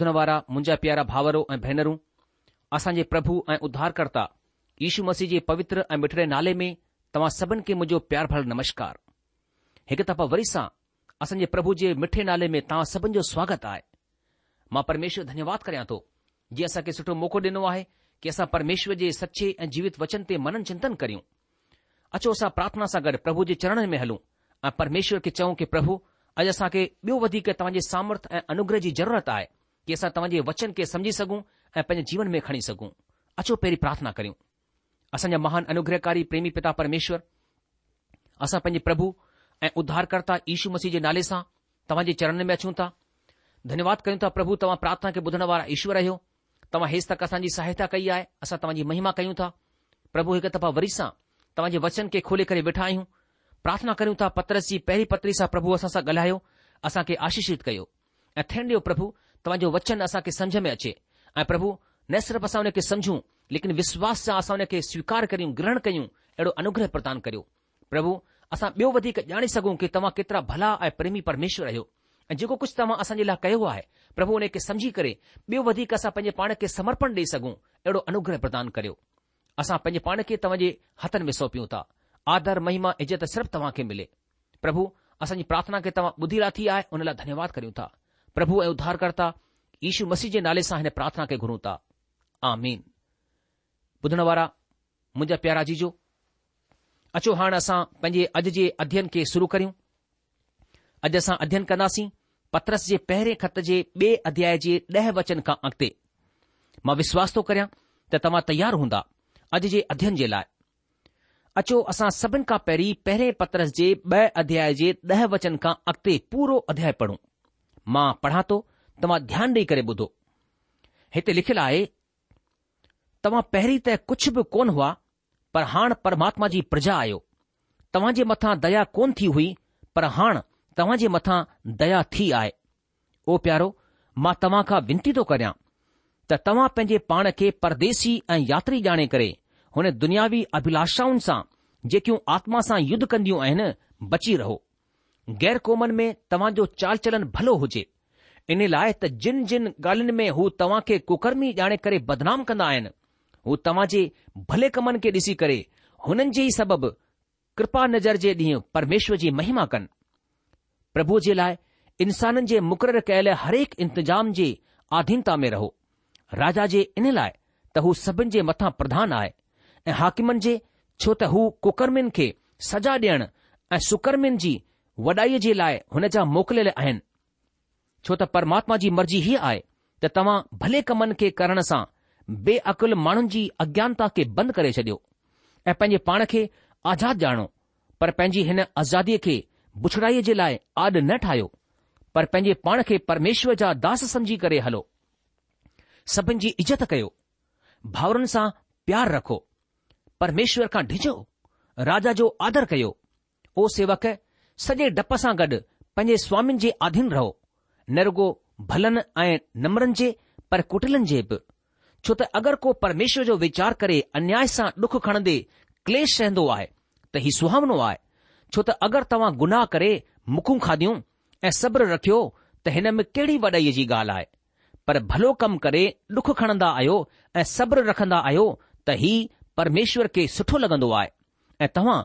धन वारा मुंहिंजा प्यारा भावरो ऐं भेनरूं असांजे प्रभु ऐं उद्धारकर्ता यशू मसीह जे पवित्र ऐं मिठड़े नाले में तव्हां सभिनि खे मुंहिंजो प्यार भर नमस्कार हिकु दफ़ो वरी सां असां प्रभु जे मिठे नाले में तव्हां सभिनि जो स्वागत आहे मां परमेश्वर धन्यवाद करियां थो जीअं असांखे सुठो मौक़ो ॾिनो आहे की असां परमेश्वर जे सचे ऐं जीवित वचन ते मनु चिंतन करियूं अचो असां प्रार्थना सां गॾु प्रभु जे चरणनि में हलूं ऐं परमेश्वर खे चऊं कि प्रभु अॼु असांखे ॿियो वधीक तव्हांजे सामर्थ ऐं अनुग्रह जी ज़रूरत आहे की असां तव्हांजे वचन खे सम्झी सघूं ऐं पंहिंजे जीवन में खणी सघूं अचो पहिरीं प्रार्थना करियूं असांजा महान अनुग्रहकारी प्रेमी पिता परमेश्वर असां पंहिंजे प्रभु ऐं उद्धारकर्ता ईशू मसीह जे नाले सां तव्हांजे चरणनि में अचूं था धन्यवाद कयूं था प्रभु तव्हां प्रार्थना खे ॿुधण वारा ईश्वर आहियो तव्हां हेसि तक असांजी सहायता कई आहे असां तव्हांजी महिमा कयूं था प्रभु हिकु दफ़ा वरी सां तव्हांजे वचन खे खोले करे वेठा आहियूं प्रार्थना कयूं था पतरस जी पहिरीं पत्री सां प्रभु असां सां ॻाल्हायो असांखे आशीषित कयो ऐं थियण ॾियो प्रभु तव्हांजो वचन असांखे کے में अचे ऐं प्रभु न सिर्फ़ु असां उन खे सम्झूं लेकिन विश्वास सां असां उन खे स्वीकार करियूं ग्रहण करियूं अहिड़ो अनुग्रह प्रदान करियो प्रभु असां ॿियो वधीक ॼाणे सघूं कि तव्हां केतिरा भला ऐं प्रेमी परमेश्वर आहियो ऐं जेको कुझु तव्हां असांजे लाइ कयो आहे प्रभु उन खे समुझी करे ॿियो वधीक पंहिंजे पाण खे समर्पण ॾेई सघूं अहिड़ो अनुग्रह प्रदान करियो असां पंहिंजे पाण खे तव्हांजे हथनि में सौंपियूं था आदर महिमा इज़त सिर्फ़ु तव्हांखे मिले प्रभु असांजी प्रार्थना खे तव्हां ॿुधी लाथी आहे हुन लाइ धन्यवाद करियूं था प्रभु ऐं उद्धारकर्ता यीशु मसीह जे नाले सां हिन प्रार्थना खे घुरूं था आमीन ॿुधण वारा मुंहिंजा प्यारा जीजो अचो हाणे असां पंहिंजे अॼु जे अध्यन खे शुरू करियूं अॼु असां अध्यन कंदासीं पत्रस जे पहिरें खत जे ॿिए अध्याय जे ॾह वचन खां अॻिते मां विश्वास थो करियां त तव्हां तयारु हूंदा अॼु जे अध्यन जे लाइ अचो असां सभिनि खां पहिरीं पहिरें पत्रस जे ॿ अध्याय जे ॾह वचन खां अॻिते पूरो अध्याय पढ़ूं मां पढ़ा थो तव्हां ध्यानु ॾेई करे ॿुधो हिते लिखियलु आहे तव्हां पहिरीं त कुझु बि कोन हुआ पर हाणे परमात्मा जी प्रजा आहियो तव्हां जे मथां दया कोन थी हुई पर हाण तव्हां जे मथा दया थी आहे ओ प्यारो मां तव्हां खां विनती थो करियां त तव्हां पंहिंजे पाण खे परदेसी ऐं यात्री ॼाणे करे हुन दुनियावी अभिलाषाउनि सां जेकियूं आत्मा सां युद्ध कंदियूं आहिनि बची रहो गैर क़ौमनि में तव्हांजो चाल चलन भलो हुजे इन लाइ त जिन जिन ॻाल्हियुनि में हू तव्हां खे कुकर्मी ॼाणे करे बदनाम कंदा आहिनि हू तव्हां जे भले कमनि खे ॾिसी करे हुननि जे ई सबबि कृपा नज़र जे ॾींहुं परमेश्वर जी महिमा कनि प्रभु जे लाइ इन्साननि जे मुक़ररु कयल हरेक इंतिजाम जी आधीनता में रहो राजा जे इन लाइ त हू सभिनि जे मथां प्रधान आहे ऐं हाकिमनि जे छो त हू कुकर्मियुनि खे सजा ॾियण ऐं सुकर्मियुनि जी वॾाईअ जे लाइ हुन जा मोकिलियल आहिनि छो त परमात्मा जी मर्ज़ी हीअ आहे त तव्हां भले कमनि खे करण सां बेअकुल माण्हुनि जी अज्ञानता खे बंदि करे छॾियो ऐं पंहिंजे पाण खे आज़ादु ॼाणो पर पंहिंजी हिन आज़ादीअ खे बुछड़ाईअ जे लाइ आॾ न ठाहियो पर पंहिंजे पाण खे परमेश्वर जा दास सम्झी करे हलो सभिनि जी इज़त कयो भाउरनि सां प्यार रखो परमेश्वर खां ढिझो राजा जो आदर कयो ओ सेवक सॼे डप सां गॾु पंहिंजे स्वामीनि जे आधीन रहो न नरगो भलनि ऐं नम्रनि जे पर कुटिलनि जे बि छो त अगरि को परमेश्वर जो वीचार करे अन्याय सां डुखु खणंदे क्लेश रहंदो आहे त ही सुहावनो आहे छो त अगरि तव्हां गुनाह करे मुखूं खाधियूं ऐं सब्र रखियो त हिन में कहिड़ी वॾाईअ जी ॻाल्हि आहे पर भलो कमु करे डुख खणंदा आहियो ऐं सब्र रखंदा आहियो त ही परमेश्वर खे सुठो लॻंदो आहे ऐं तव्हां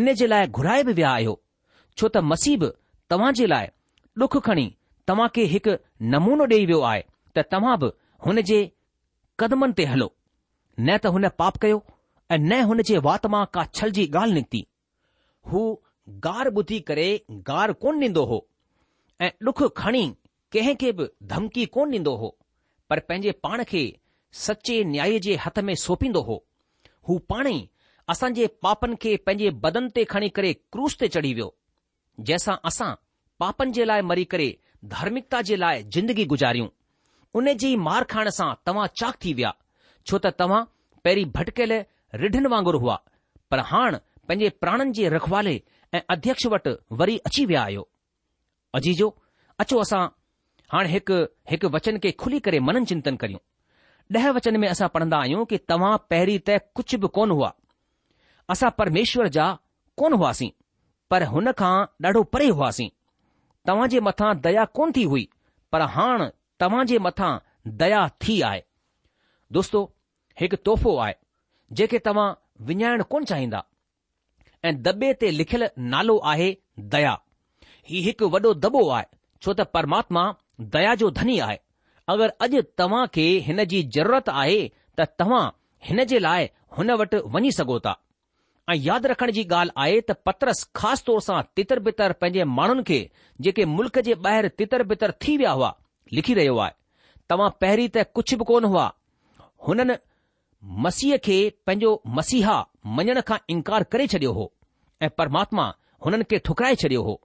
इन जे लाइ घुराए बि विया आहियो छो त मसीबु तव्हां जे लाइ डुख खणी तव्हां खे हिकु नमूनो डई वियो आहे त तव्हां बि हुन जे कदमनि ते हलो न त हुन पाप कयो ऐं न हुन जे वाति मां का छल जी ॻाल्हि निकिती हू गार ॿुधी करे गार कोन ॾींदो हो ऐं डुख खणी कहिं खे बि धमकी कोन ॾींदो हो पर पंहिंजे पाण खे सचे न्याय जे हथ में सोंपींदो हो हू पाणे असांजे पापनि खे पंहिंजे बदन ते खणी करे क्रूज़ ते चढ़ी वियो जंहिंसां असां पापनि जे लाइ मरी करे धार्मिकता जे लाइ जिंदगी गुज़ारियूं उन जी मार खाइण सां तव्हां चाक थी विया छो त तव्हां पहिरीं भटकियल रिढनि वांगुरु हुआ पर हाण पंहिंजे प्राणनि जे रखवाले ऐं अध्यक्ष वटि वरी अची विया आहियो अजीजो अचो असां हाणे हिकु हिकु वचन खे खुली करे मनन चिंतन करियूं ॾह वचन में असां पढ़ंदा आहियूं कि तव्हां पहिरीं त कुझु बि कोन हुआ असां परमेश्वर जा कोन हुआसीं पर हुन खां ॾाढो परे हुआसीं तव्हां जे मथां दया कोन थी हुई पर हाणे तव्हां जे मथां दया थी आहे दोस्तो हिकु तोहफ़ो आहे जेके तव्हां विञाइण कोन चाहींदा ऐं दॿे ते लिखियलु नालो आहे दया हीउ हिकु वॾो दॿो आहे छो त परमात्मा दया जो धनी आहे अगरि अॼु तव्हां खे हिन जी ज़रूरत आहे त तव्हां हिन जे लाइ हुन वटि वञी सघो था ऐं यादि रखण जी ॻाल्हि आहे त पतरस ख़ासि तौर सां तितर बितर पंहिंजे माण्हुनि खे जेके मुल्क़ जे ॿाहिरि तितर बितर थी विया हुआ लिखी रहियो आहे तव्हां पहिरीं त कुझु बि कोन हुआ हुननि मसीह खे पंहिंजो मसीहा मञण खां इनकार करे छडि॒यो हो ऐं परमात्मा हुननि खे ठुकराए छडि॒यो हो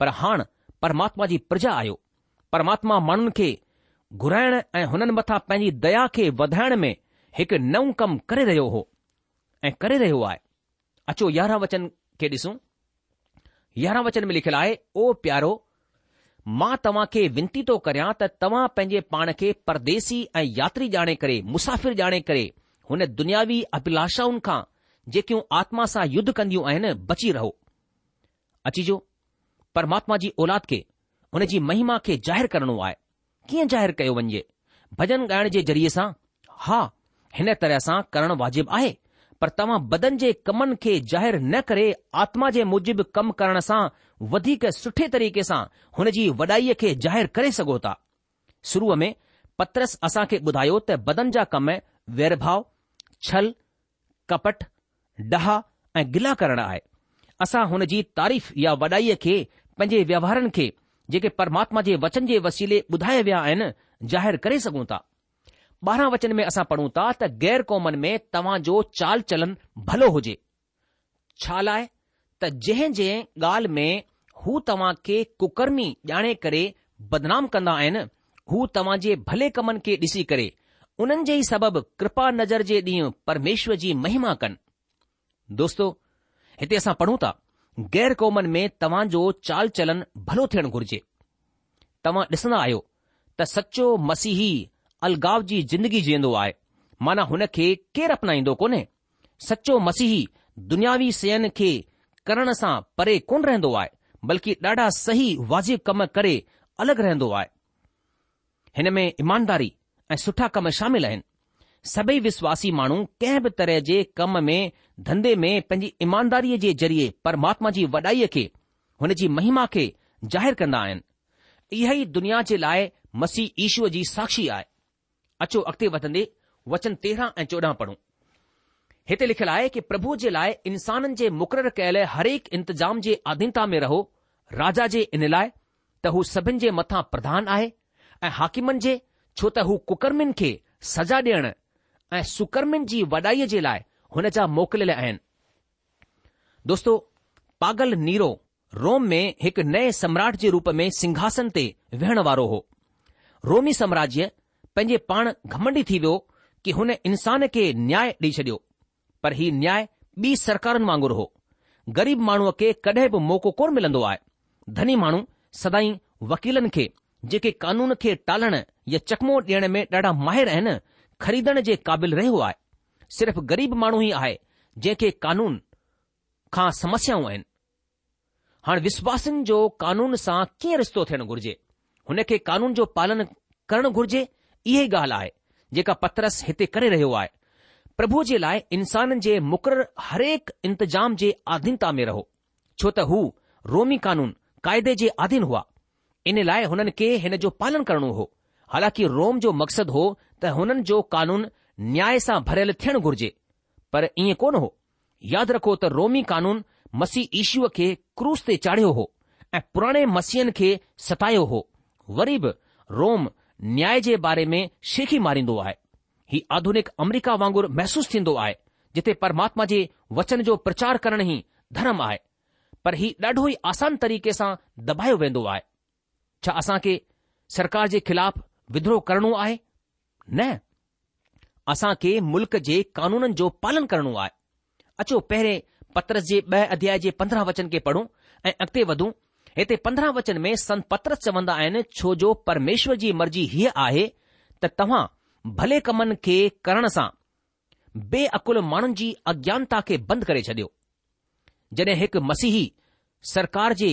पर हाण परमात्मा जी प्रजा आयो परमात्मा माण्हुनि खे घुराइण ऐं हुननि मथां पंहिंजी दया खे वधाइण में हिकु नओं कमु करे रहियो हो ऐं करे रहियो आहे अचो यारहं वचन खे ॾिसूं यारहं वचन में लिखियलु आहे ओ प्यारो मां तव्हां खे विनती थो करियां त तव्हां पंहिंजे पाण खे परदेसी ऐं यात्री ॼाणे करे मुसाफ़िर ॼाणे करे हुन दुनियावी अभिलाषाउनि खां जेकियूं आत्मा सां युद्ध कंदियूं आहिनि बची रहो अचिजो परमात्मा जी औलाद खे हुन जी महिमा खे ज़ाहिरु करणो आहे कीअं ज़ाहिरु कयो वञे भॼन ॻाइण जे ज़रिये सां हा हिन तरह सां करणु वाजिबु आहे पर तव्हां बदन जे कमनि खे ज़ाहिरु न करे आत्मा जे मुजिबि कम करण सां वधीक सुठे तरीक़े सां हुन जी वॾाईअ खे ज़ाहिरु करे सघो था शुरूअ में पत्रस असां खे ॿुधायो त बदन जा कम वैरभाव छल कपट डहा ऐं गिला करणु आहे असां हुन जी तारीफ़ या वॾाईअ खे पंहिंजे व्यवहारनि खे जेके परमात्मा जे वचन जे वसीले ॿुधाया विया आहिनि ज़ाहिरु करे सघूं था ॿारहं वचन में असां पढ़ूं था त ग़ैर क़ौमनि में जो चाल चलन भलो हुजे छा लाइ त जंहिं जंहिं ॻाल्हि में हू तव्हां खे कुकरमी ॼाणे करे बदनाम कंदा आहिनि हू जे भले ॾिसी करे उन्हनि जे ई सबबि कृपा नज़र जे ॾींहुं परमेश्वर जी महिमा कनि दोस्तो हिते असां पढ़ूं था ग़ैर क़ौमनि में जो चाल चलन भलो थियणु घुर्जे तव्हां ॾिसंदा आहियो त सचो मसीही अलगाव जी ज़िंदगी जीअंदो आहे माना हुन खे केरु अपनाईंदो कोन्हे सचो मसीही दुनियावी सयन खे करण सां परे कोन रहंदो आहे बल्कि ॾाढा सही वाजिब कम करे अलॻि रहंदो आहे हिन में ईमानदारी ऐं सुठा कम शामिल आहिनि सभई विश्वासी माण्हू कंहिं बि तरह जे कम में धंधे में पंहिंजी ईमानदारीअ जे ज़रिए परमात्मा जी वॾाईअ खे हुन जी महिमा खे ज़ाहिरु कंदा आहिनि इहा ई दुनिया जे लाइ मसीह ईश्व जी साक्षी आहे अचो अॻिते वधंदे वचन तेरहं ऐं चोॾहं पढ़ूं हिते लिखियलु आहे कि प्रभु जे लाइ इंसाननि जे मुक़ररु कयल हरेक इंतिज़ाम जे आधीनता में रहो राजा जे इन लाइ त हू सभिनि जे मथां प्रधान आहे ऐं हाकिमनि जे छो त हू कुकर्मियुनि खे सजा ॾियण ऐं सुकर्मियुनि जी वॾाईअ जे लाइ हुन जा मोकिलियल आहिनि दोस्तो पागल नीरो रोम में हिकु नए सम्राट जे रूप में सिंघासन ते विहण वारो हो रोमी साम्राज्य पंहिंजे पाण घमंडी थी वियो कि हुन इंसान खे न्याय ॾेई छडि॒यो पर ही न्याय ॿी सरकारनि वांगुरु हो ग़रीब माण्हूअ खे कडहिं बि मौक़ो कोन मिलंदो आहे धनी माण्हू सदाई वकीलनि खे जेके कानून खे टालण या चकमो ॾियण में ॾाढा माहिर आहिनि खरीदण जे क़ाबिल रहियो आहे सिर्फ़ ग़रीब माण्हू ई आहे जंहिंखे कानून खां समस्याऊं आहिनि हाणे विश्वासनि जो कानून सां कीअं रिश्तो थियणु घुर्जे हुन खे कानून जो पालन करणु घुर्जे इहे ॻाल्हि आहे जेका पतरस हिते करे रहियो आहे प्रभु जे लाइ इन्साननि जे मुक़ररु हरेक इंतजाम जे आधीनता में रहो छो त हू रोमी कानून काइदे जे आधीन हुआ इन लाइ हुननि खे हिन जो पालन करणो हो हालाकि रोम जो मक़सदु हो त हुननि जो कानून न्याय सां भरियलु थियण घुर्जे पर ईअं कोन हो यादि रखो त रोमी कानून मसीह ईशूअ खे क्रूज़ ते चाढ़ियो हो ऐं पुराणे मसीहनि खे सतायो हो वरी बि रोम न्याय जे बारे में शेखी मारींदो आहे ही आधुनिक अमरीका वांगुर महसूस थींदो आहे जिथे परमात्मा जे वचन जो प्रचार करण ई धर्म आहे पर ही ॾाढो ई आसान तरीक़े सां दॿायो वेंदो आहे छा असां खे सरकार जे ख़िलाफ़ विद्रोह करणो आहे न असां खे मुल्क़ जे कानूननि जो पालन करणो आहे अचो पहिरें पत्रस जे ॿ अध्याय जे पंद्रहं वचन खे पढ़ूं ऐं अॻिते वधूं हिते पंद्रहं वचन में संत पत्र चवंदा आहिनि छो जो परमेश्वर जी मर्ज़ी हीअ आहे त तव्हां भले कमनि खे करण सां बे अकुल माण्हुनि जी अज्ञानता खे बंदि करे छॾियो जड॒हिं हिकु मसीही सरकार जे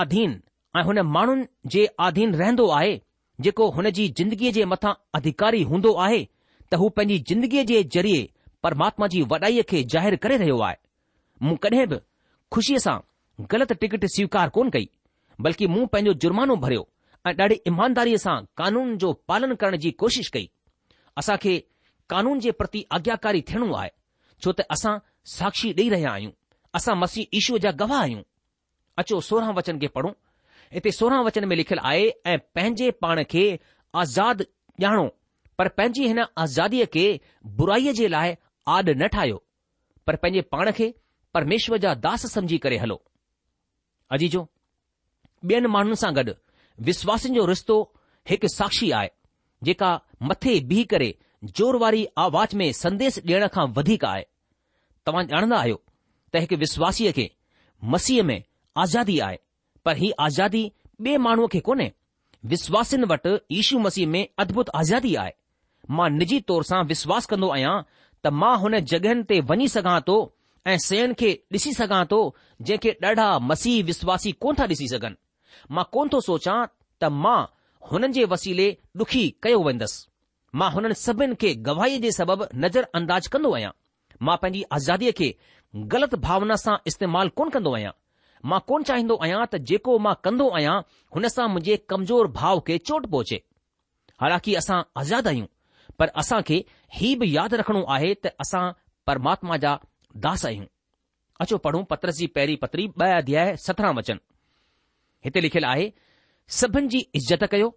आधीन ऐं हुन माण्हुनि जे आधीन रहंदो आहे जेको हुन जी जिंदगीअ जे मथां अधिकारी हूंदो आहे त हू पंहिंजी जिंदगीअ जे ज़रिए परमात्मा जी वॾाईअ खे ज़ाहिरु करे रहियो आहे मूं कॾहिं बि ख़ुशीअ सां ग़लति टिकट स्वीकार कोन कई बल्कि मूं पंहिंजो जुर्मानो भरियो ऐं ॾाढी ईमानदारीअ सां कानून जो पालन करण जी कोशिशि कई असां खे कानून जे प्रति आज्ञाकारी थियणो आहे छो त असां साक्षी ॾेई रहिया आहियूं असां मसीह ईशूअ जा गवाह आहियूं अचो सोरहं वचन खे पढ़ूं हिते सोरहं वचन में लिखियलु आहे ऐं पंहिंजे पाण खे आज़ादु ॼाणो पर पंहिंजी हिन आज़ादीअ खे बुराईअ जे लाइ आॾ न ठाहियो पर पंहिंजे पाण खे परमेश्वर जा दास सम्झी करे हलो अजीजो ॿियनि माण्हुनि सां गॾु विश्वासनि जो रिश्तो हिकु साक्षी आहे जेका मथे बीह करे ज़ोर वारी आवाज़ में संदेश ॾियण खां वधीक आहे तव्हां ॼाणंदा आहियो त हिकु विश्वासीअ खे मसीह में आज़ादी आहे पर ही आज़ादी ॿिए माण्हूअ खे कोन्हे विश्वासनि वटि ईशू मसीह में अद्भुत आज़ादी आहे मां निजी तौर सां विश्वास कंदो आहियां त मां हुन जॻहियुनि ते वञी सघां थो ऐं सयुनि खे ॾिसी सघां थो जंहिंखे ॾाढा मसीह विश्वासी कोन था ॾिसी सघनि मां कोन थो सोचां त मां हुननि जे वसीले ॾुखी कयो वेंदसि मां हुननि सभिनि खे गवाही जे सबबि नज़र अंदाज़ कंदो आहियां मां पंहिंजी आज़ादीअ खे ग़लति भावना सां इस्तेमालु कोन कंदो आहियां मां कोन चाहींदो आहियां त जेको मां कंदो आहियां हुन सां मुंहिंजे कमज़ोर भाव खे चोट पहुचे हालांकि असां आज़ाद आहियूं पर असां खे हीउ बि यादि रखणो आहे त असां परमात्मा जा दास आहियूं अचो पढ़ूं पत्रस जी पहिरीं पत्री ॿ अध्याय सत्रहं वचन हिते लिखियलु आहे सभिनि जी इज़त कयो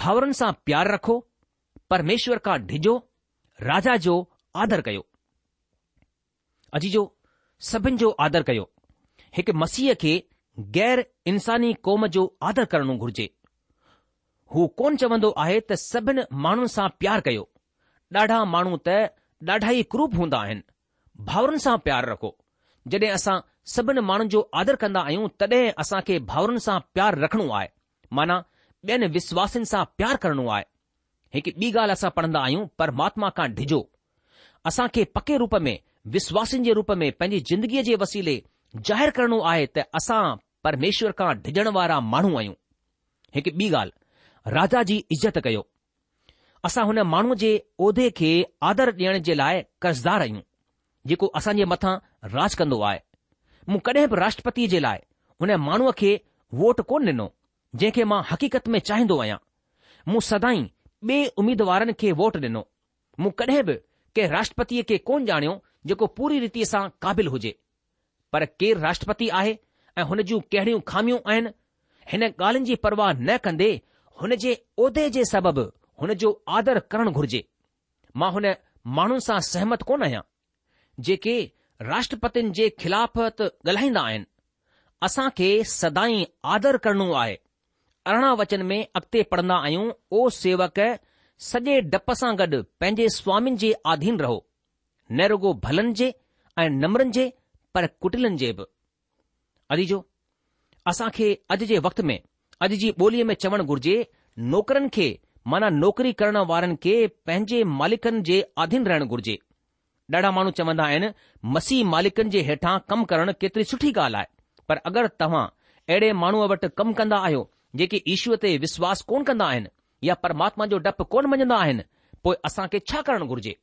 भाउरनि सां प्यार रखो परमेश्वर खां ढिॼो राजा जो आदर कयो अजी जो सभिनि जो आदर कयो हिकु मसीह खे गैर इंसानी क़ौम जो आदर करणो घुर्जे हू कोन चवंदो आहे त सभिनि माण्हुनि सां प्यार कयो ॾाढा माण्हू त ॾाढा ई क्रूप हूंदा आहिनि भाउरनि सां प्यारु रखो जॾहिं असां सभिनि माण्हुनि जो आदर कंदा आहियूं तॾहिं असां खे भाउरनि सां प्यारु रखणो आहे माना ॿियनि विश्वासनि सां प्यारु करणो आहे हिकु ॿी ॻाल्हि असां पढ़ंदा आहियूं परमात्मा खां ढिॼो असां खे पके रूप में विश्वासनि जे रूप में पंहिंजी ज़िंदगीअ जे वसीले ज़ाहिरु करणो आहे त असां परमेश्वर खां ढिॼण वारा माण्हू आहियूं हिकु ॿी ॻाल्हि राजा जी इज़त कयो असां हुन माण्हूअ जे उहिदे खे आदर ॾियण जे लाइ कर्ज़दार आहियूं जेको असां जे मथां राज कंदो आहे मूं कॾहिं बि राष्ट्रपतिअ जे लाइ हुन माण्हूअ खे वोट कोन ॾिनो जंहिंखे मां हक़ीक़त में चाहिंदो आहियां मूं सदाई ॿिए उमीदवारनि खे वोट ॾिनो मूं कॾहिं बि कंहिं राष्ट्रपतिअ खे कोन ॼाणियो जेको पूरी रीति सां क़ाबिल हुजे पर केरु राष्ट्रपति आहे ऐं हुन जूं कहिड़ियूं खामियूं आहिनि हिन ॻाल्हियुनि जी परवाह न कंदे हुन जे उहिदे जे सबबि हुन जो आदर करणु घुर्जे मां हुन माण्हुनि सां सहमत कोन आहियां जेके राष्ट्रपतिनि जे ख़िलाफ़त ॻाल्हाईंदा आहिनि असां खे सदाई आदर करणो आहे अरिड़हं वचन में अॻिते पढ़ंदा आहियूं ओ सेवक सॼे डप सां गॾु पंहिंजे स्वामीनि जे आधीन रहो न रुगो भलनि जे ऐं नम्रनि जे पर कुटिलनि जे बि अदीजो असां खे अॼु जे वक़्त में अॼु जी ॿोलीअ में चवणु घुर्जे नौकरनि खे माना नौकरी करण वारनि खे पंहिंजे मालिकनि जे आधीन रहणु घुर्जे ॾाढा माण्हू चवंदा आहिनि मसीह मालिकन जे हेठां कमु करणु केतिरी सुठी ॻाल्हि आहे पर अगरि तव्हां अहिड़े माण्हूअ वटि कमु कंदा आहियो जेके ईश्वर ते विश्वास कोन कंदा आहिनि या परमात्मा जो डपु कोन मञंदा आहिनि पोइ खे छा करणु घुर्जे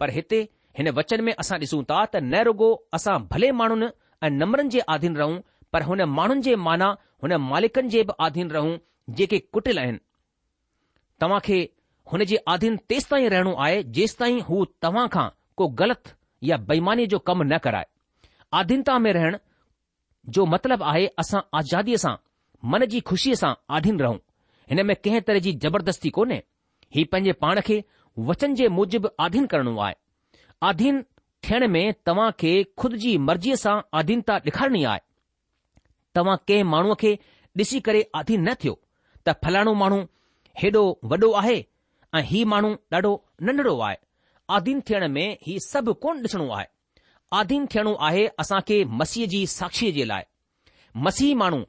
पर हिते हिन वचन में असां ॾिसूं था त न रुगो असां भले माण्हुनि ऐं नम्रनि जे आधीन रहूं पर हुन माण्हुनि जे माना हुन मालिकन जे बि आधीन रहूं जेके कुटिल आहिनि तव्हां खे हुन जे आधीन तेसि ताईं रहणो आहे जेसि ताईं हू तव्हां खां को ग़लति या बेईमानी जो कमु न कराए आधीनता में रहण जो मतिलबु आहे असां आज़ादीअ सां मन जी खुशीअ सां आधीन रहूं हिन में कंहिं तरह जी जबरदस्ती कोन्हे हीउ पंहिंजे पाण खे वचन जे मुजिबि आधीन करणो आहे आधीन थियण में तव्हां खे खुद जी मर्ज़ीअ सां आधीनता ॾेखारणी आहे तव्हां कंहिं माण्हूअ खे ॾिसी करे आधीन न थियो त फलाणो माण्हू हेॾो वॾो आहे ऐं हीउ माण्हू ॾाढो नंढड़ो आहे आधीन थियण में ही सभु कोन ॾिसणो आहे आधीन थियणो आहे खे मसीह जी साक्षीअ जे लाइ मसीह माण्हू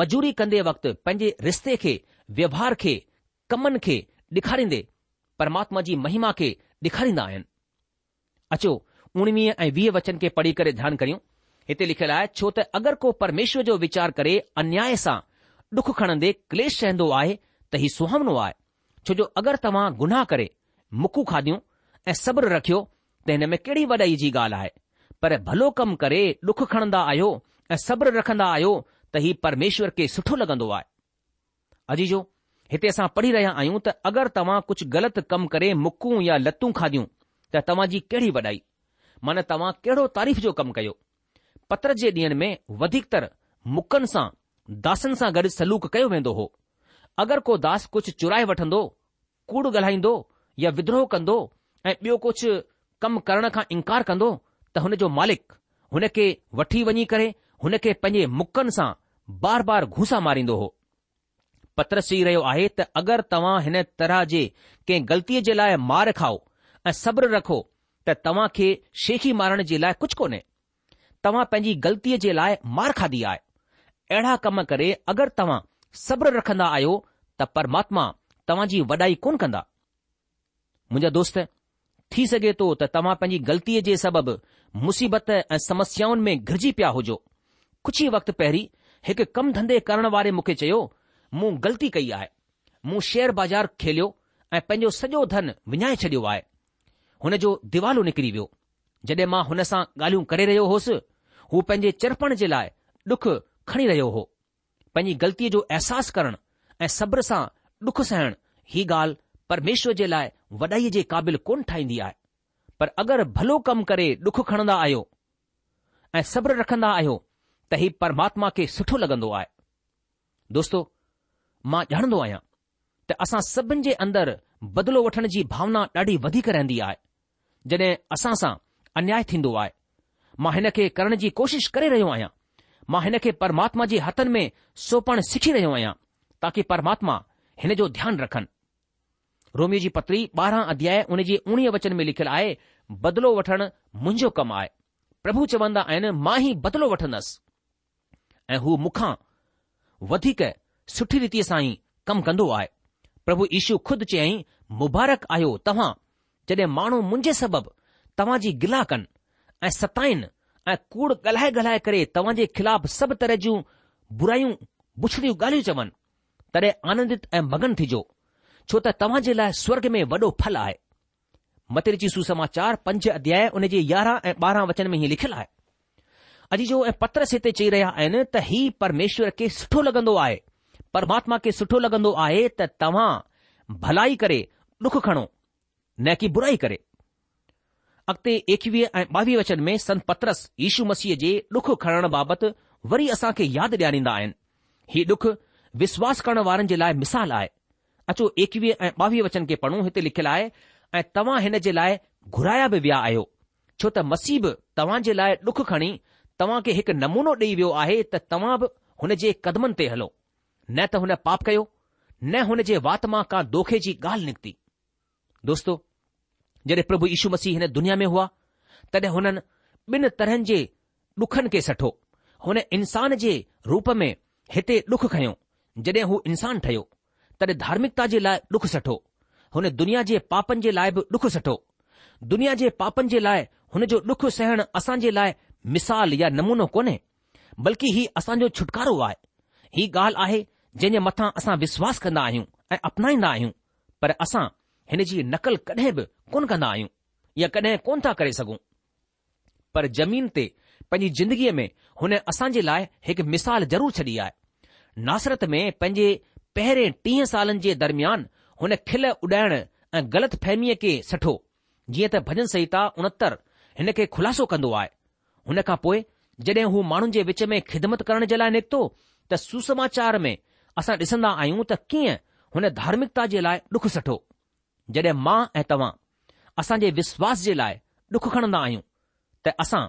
मजूरी कंदे वक़्तु पंहिंजे रिश्ते खे व्यवहार खे कमनि खे ॾेखारींदे परमात्मा जी महिमा खे ॾेखारींदा आहिनि अचो उणिवीह ऐं वीह वचन खे पढ़ी करे ध्यानु करियूं हिते लिखियलु आहे छो त अगरि को परमेश्वर जो वीचार करे अन्याय सां डुख खणंदे क्लेश रहंदो आहे त हीउ सुहावनो आहे छो जो अगरि तव्हां गुनाह करे मुकू खाधियूं ऐं सब्र रखियो त हिन में कहिड़ी वॾाई जी ॻाल्हि आहे पर भलो कमु करे ॾुख खणंदा आहियो ऐं सब्र रखंदा आहियो त हीउ परमेश्वर खे सुठो लॻंदो आहे अजीजो हिते असां पढ़ी रहिया आहियूं त अगरि तव्हां कुझु ग़लति कमु करे मुकूं या लतूं खाधियूं त तव्हां जी कहिड़ी वॾाई माना तव्हां कहिड़ो तारीफ़ जो कमु कयो पत्र जे ॾींहनि में वधीकतर मुकनि सां दासनि सां गॾु सलूक कयो वेंदो हो अगरि को दास कुझु चुराए वठंदो कूड़ ॻाल्हाईंदो या विद्रोह कंदो ऐं ॿियो कुझु कमु करण खां इन्कार कंदो त हुन जो मालिक हुन खे वठी वञी करे हुनखे पंहिंजे मुकनि सां बार बार घुसा मारींदो हो पत्र चई रहियो आहे त अगरि तव्हां हिन तरह जे कंहिं ग़लतीअ जे लाइ मार खाओ ऐं सब्र रखो त तव्हां खे शेखी मारण जे लाइ कुझु कोन्हे तव्हां पंहिंजी ग़लतीअ जे लाइ मार खाधी आहे अहिड़ा कमु करे अगरि तव्हां सब्र रखंदा आहियो त परमात्मा तव्हां जी वॾाई कोन कंदा मुंहिंजा दोस्त थी सघे थो त तव्हां पंहिंजी ग़लतीअ जे सबबु मुसीबत ऐं समस्याउनि में घिरिजी पिया हुजो कुझु ई वक़्तु पहिरीं हिकु कम धंधे करण वारे मूंखे चयो मूं ग़लती कई आहे मूं शेयर बाज़ार खेलियो ऐं पंहिंजो सॼो धन विञाए छॾियो आहे हुन जो दीवालो निकिरी वियो जॾहिं मां हुन सां ॻाल्हियूं करे रहियो होसि हू पंहिंजे चिरपण जे लाइ डुख खणी रहियो हो पंहिंजी ग़लतीअ जो अहसासु करणु ऐं सब्र सां डुखु सहणु ही ॻाल्हि परमेश्वर जे लाइ वॾाई जे क़ाबिल कोन ठाहींदी आहे पर अगरि भलो कमु करे डुख खणंदा आहियो ऐं सब्र रखंदा आहियो त ही परमात्मा खे सुठो लॻंदो आहे दोस्तो मां ॼाणंदो आहियां त असां सभिनि जे अंदरि बदिलो वठण जी भावना ॾाढी वधीक रहंदी आहे जॾहिं असां सां अन्याय थींदो आहे मां हिन खे करण जी कोशिश करे रहियो आहियां मां हिन खे परमात्मा जे हथनि में सौपणु सिखी रहियो आहियां ताकी परमात्मा हिन जो ध्यानु रखनि रोमियो जी पतिरी ॿारहं अध्याय उन जे उणिवीह वचन में लिखियलु आहे बदिलो वठणु मुंहिंजो कमु आहे प्रभु चवंदा आहिनि मां ई बदिलो वठंदसि ऐं हू मूंखां वधीक सुठी रीति सां ई कमु कंदो आहे प्रभु ईशू खुदि चयाईं मुबारक आहियो तव्हां जॾहिं माण्हू मुंहिंजे सबबि तव्हां जी गिला कनि ऐं सताइनि ऐं कूड़ ॻाल्हाए ॻाल्हाए करे तव्हां जे ख़िलाफ़ सभु तरह जूं बुरायूं बुछड़ियूं ॻाल्हियूं चवनि तॾहिं आनंदित ऐं मगन थीजो छो त तव्हां जे लाइ स्वर्ग में वॾो फल आहे मतिरे जी सुसमाचार पंज अध्याय उन जे यारहं ऐं ॿारहं वचन में ही लिखियलु आहे अॼु जो ऐं पत्रस हिते चई रहिया आहिनि त ही परमेश्वर खे सुठो लॻंदो आहे परमात्मा खे सुठो लॻंदो आहे त तव्हां भलाई करे ॾुख खणो न की बुराई करे अॻिते एकवीह ऐं ॿावीह वचन में संत पत्रस यीशू मसीह जे ॾुखु खणण बाबति वरी असांखे यादि ॾियारींदा आहिनि हीउ डुख विश्वास करण वारनि जे लाइ मिसाल आहे अचो एकवीह ऐं ॿावीह वचन खे पढ़ूं हिते लिखियलु आहे ऐं तव्हां हिन जे लाइ घुराया बि विया आहियो छो त मसीब तव्हां जे लाइ डुख खणी तव्हां खे हिकु नमूनो ॾेई वियो आहे त तव्हां बि हुन जे कदमनि ते हलो न त हुन पाप कयो न हुन जे वात मां का दोखे जी ॻाल्हि निकिती दोस्तो जॾहिं प्रभु यीशू मसीह हिन दुनिया में हुआ तॾहिं हुननि ॿिनि तरहनि जे ॾुखनि खे सठो हुन इंसान जे रूप में हिते डुख खयो जॾहिं हू इंसान ठहियो तॾहिं धार्मिकता जे लाइ डुख सठो हुन दुनिया जे पापनि जे लाइ बि डुख सठो दुनिया जे पापनि जे लाइ हुन जो ॾुख सहण असां जे लाइ मिसाल या नमूनो कोन्हे बल्कि ही असांजो छुटकारो आहे ही ॻाल्हि आहे जंहिं जे मथां असां विश्वास कंदा आहियूं ऐं अपनाईंदा आहियूं पर असां हिन जी नकल कॾहिं बि कोन कंदा आहियूं या कॾहिं कोन था करे सघूं पर जमीन ते पंहिंजी ज़िंदगीअ में हुन असां जे लाइ हिकु मिसाल ज़रूरु छॾी आहे नासरत में पंहिंजे पहिरें टीह सालनि जे दर्मियान हुन खिल उॾाइण ऐं ग़लति फहमीअ खे सठो जीअं त भजन संहिता उणहतरि हिन खे खु़लासो कंदो आहे हुन खां पोइ जड॒हिं हू माण्हुनि जे विच में ख़िदमत करण जे लाइ निकितो त सुसमाचार में असां ॾिसंदा आहियूं त कीअं हुन धार्मिकता जे लाइ डुख सठो जड॒हिं मां ऐं तव्हां असां जे विश्वास जे लाइ डुख खणंदा आहियूं त असां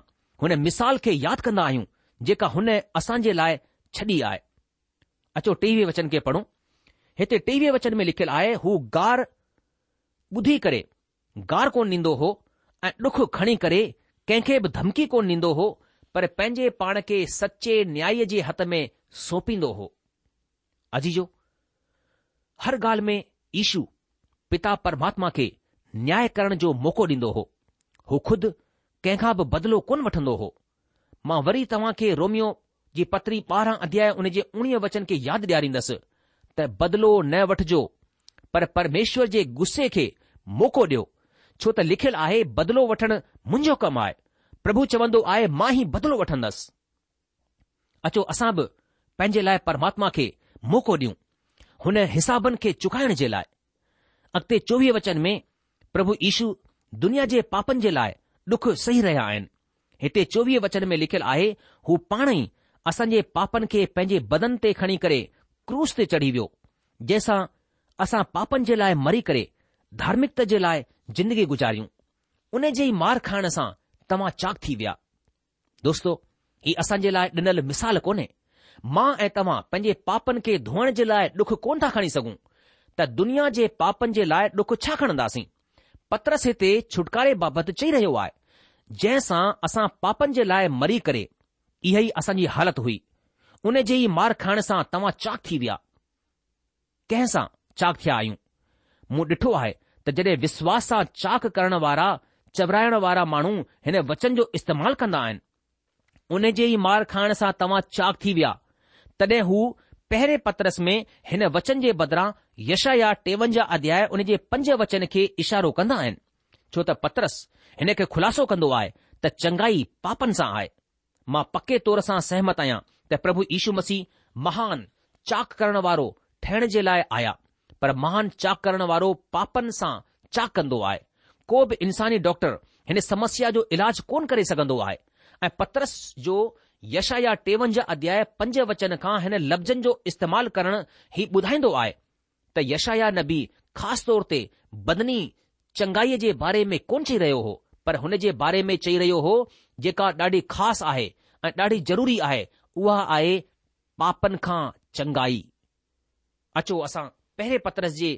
हुन मिसाल खे यादि कंदा आहियूं जेका हुन असां जे लाइ छॾी आहे अचो टीवी वचन खे पढ़ूं हिते टीवीअ वचन में लिखियलु आहे हू गार ॿुधी करे गार कोन ॾींदो हो ऐं ॾुख खणी करे कंहिंखे बि धमकी कोन ॾींदो हो पर पंहिंजे पाण खे सचे न्याय जे हथ में सौंपींदो हो अजीजो हर ॻाल्हि में ईशू पिता परमात्मा खे न्याय करण जो मौक़ो ॾींदो हो हू खुदि कंहिंखां बि बदिलो कोन वठंदो हो मां वरी तव्हां खे रोमियो जी पत्री ॿारहं अध्याय उन जे उणिवीह वचन खे यादि ॾियारींदसि त बदिलो न वठिजो पर परमेश्वर जे गुस्से खे मौक़ो ॾियो छो त लिखियलु आहे बदिलो वठणु मुंहिंजो कमु आहे प्रभु चवंदो आहे मां ई बदिलो वठंदसि अचो असां बि पंहिंजे लाइ परमात्मा खे मौक़ो ॾियूं हुन हिसाबनि खे चुकाइण जे लाइ अॻिते चोवीह वचन में प्रभु ईशू दुनिया जे पापनि जे लाइ ॾुखु सही रहिया आहिनि हिते चोवीह वचन में लिखियलु आहे हू पाण ई असांजे पापनि खे पंहिंजे बदन ते खणी करे क्रूस ते चढ़ी वियो जंहिंसां असां पापनि जे लाइ मरी करे धार्मिकता जे लाइ ज़िंदगी गुज़ारियूं उन जे ई मार खाइण सां तव्हां चाक थी विया दोस्तो ही असां जे लाइ ॾिनल मिसाल कोन्हे मां ऐं तव्हां पंहिंजे पापनि खे धोअण जे लाइ डुख कोन था खणी सघूं त दुनिया जे पापनि जे लाइ डुखु छा खणंदासीं पत्रस हिते छुटकारे बाबति चई रहियो आहे जंहिंसां असां पापनि जे लाइ मरी करे इहा ई असांजी हालति हुई उन जे ई मार खाइण सां तव्हां चाक थी विया कंहिं सां चाक थिया आहियूं मूं ॾिठो आहे त जॾहिं विश्वास सां चाक करण वारा चवराइण वारा माण्हू हिन वचन जो इस्तेमालु कंदा आहिनि उन जे ई मार खाइण सां तव्हां चाक थी विया तॾहिं हू पहिरें पत्रस में हिन वचन जे बदिरां यश या टेवंजाह अध्याय उन जे पंज वचन खे इशारो कंदा आहिनि छो त पत्रस हिन खे खु़लासो कंदो आहे त चङाई पापनि सां आहे मां पके तौर सां सहमत आहियां त प्रभु यीशु मसीह महान चाक करण वारो ठहिण जे लाइ आया पर महान चाक करण वारो पापनि सां चाक कंदो आहे को बि इंसानी डॉक्टर हिन समस्या जो इलाज कोन करे सघंदो आहे ऐं पत्रस जो या टेवंजाह अध्याय पंज वचन खां हिन लफ़्ज़नि जो इस्तेमालु करण ही ॿुधाईंदो आहे त यशाया नबी ख़ासि तौर ते बदनी चङाईअ जे बारे में कोन चई रहियो हो पर हुन जे बारे में चई रहियो हो जेका ॾाढी ख़ासि आहे ऐं ॾाढी ज़रूरी आहे उहा आहे पापनि खां चङाई अचो असां पहिरें पत्रस जे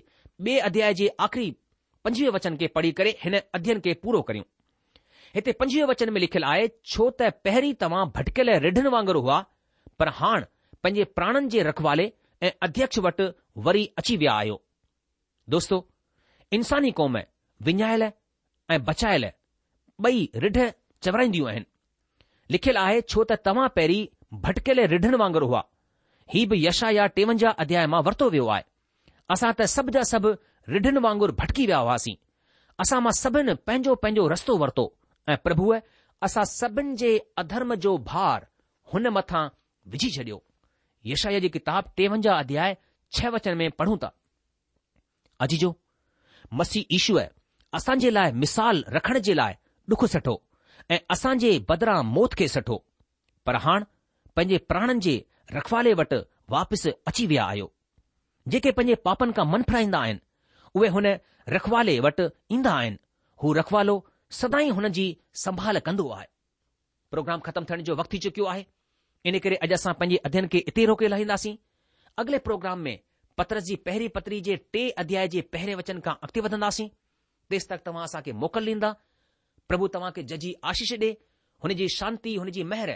ॿिए अध्याय जे आख़िरी पंजवीह वचन खे पढ़ी करे हिन अध्ययन खे पूरो करियूं हिते पंजवीह वचन में लिखियलु आहे छो त पहिरीं तव्हां भटकियल रिढनि वांगुरु हुआ पर हाणे पंहिंजे प्राणनि जे रखवाले ऐं अध्यक्ष वटि वरी अची विया आहियो दोस्तो इंसानी क़ौम विञायल ऐं बचायल ॿई रिढ़ चवराईंदियूं आहिनि लिखियलु आहे छो त तव्हां पहिरीं भटकियल रिढनि वांगुरु हुआ ही बि यशा या टेवंजाह अध्याय मां वरितो वियो आहे असां त सभु जा सभु रिढ़नि वांगुरु भटकी विया हुआसीं असां मां सभिनि पंहिंजो पंहिंजो रस्तो वरितो ऐं प्रभुअ असां सभिनि जे अधर्म जो भार हुन मथां विझी छॾियो यशाया जी किताब टेवंजाह अध्याय छह वचन में पढ़ूं था अजो मसी ईश्वर जे लाइ मिसाल रखण जे लाइ डुख सठो ऐं असां जे बदिरां मौत खे सठो पर हाणे पंहिंजे प्राणनि जे रखवाले वटि वापसि अची विया आहियो जेके पंहिंजे पापनि खां मन फिराईंदा आहिनि उहे हुन रखवाले वटि ईंदा आहिनि हू रखवालो सदाई हुन जी संभाल कंदो आहे प्रोग्राम ख़तमु थियण जो वक़्तु थी चुकियो आहे इन करे अॼु असां पंहिंजे अध्यन खे इते रोके लाहींदासीं अॻिले प्रोग्राम में पत्रस जी पहिरीं पतरी जे टे अध्याय जे पहिरें वचन खां अॻिते वधंदासीं तेसि तक तव्हां असांखे मोकल ॾींदा प्रभु तव्हां खे जजी आशीष ॾिए हुनजी शांती हुनजी महर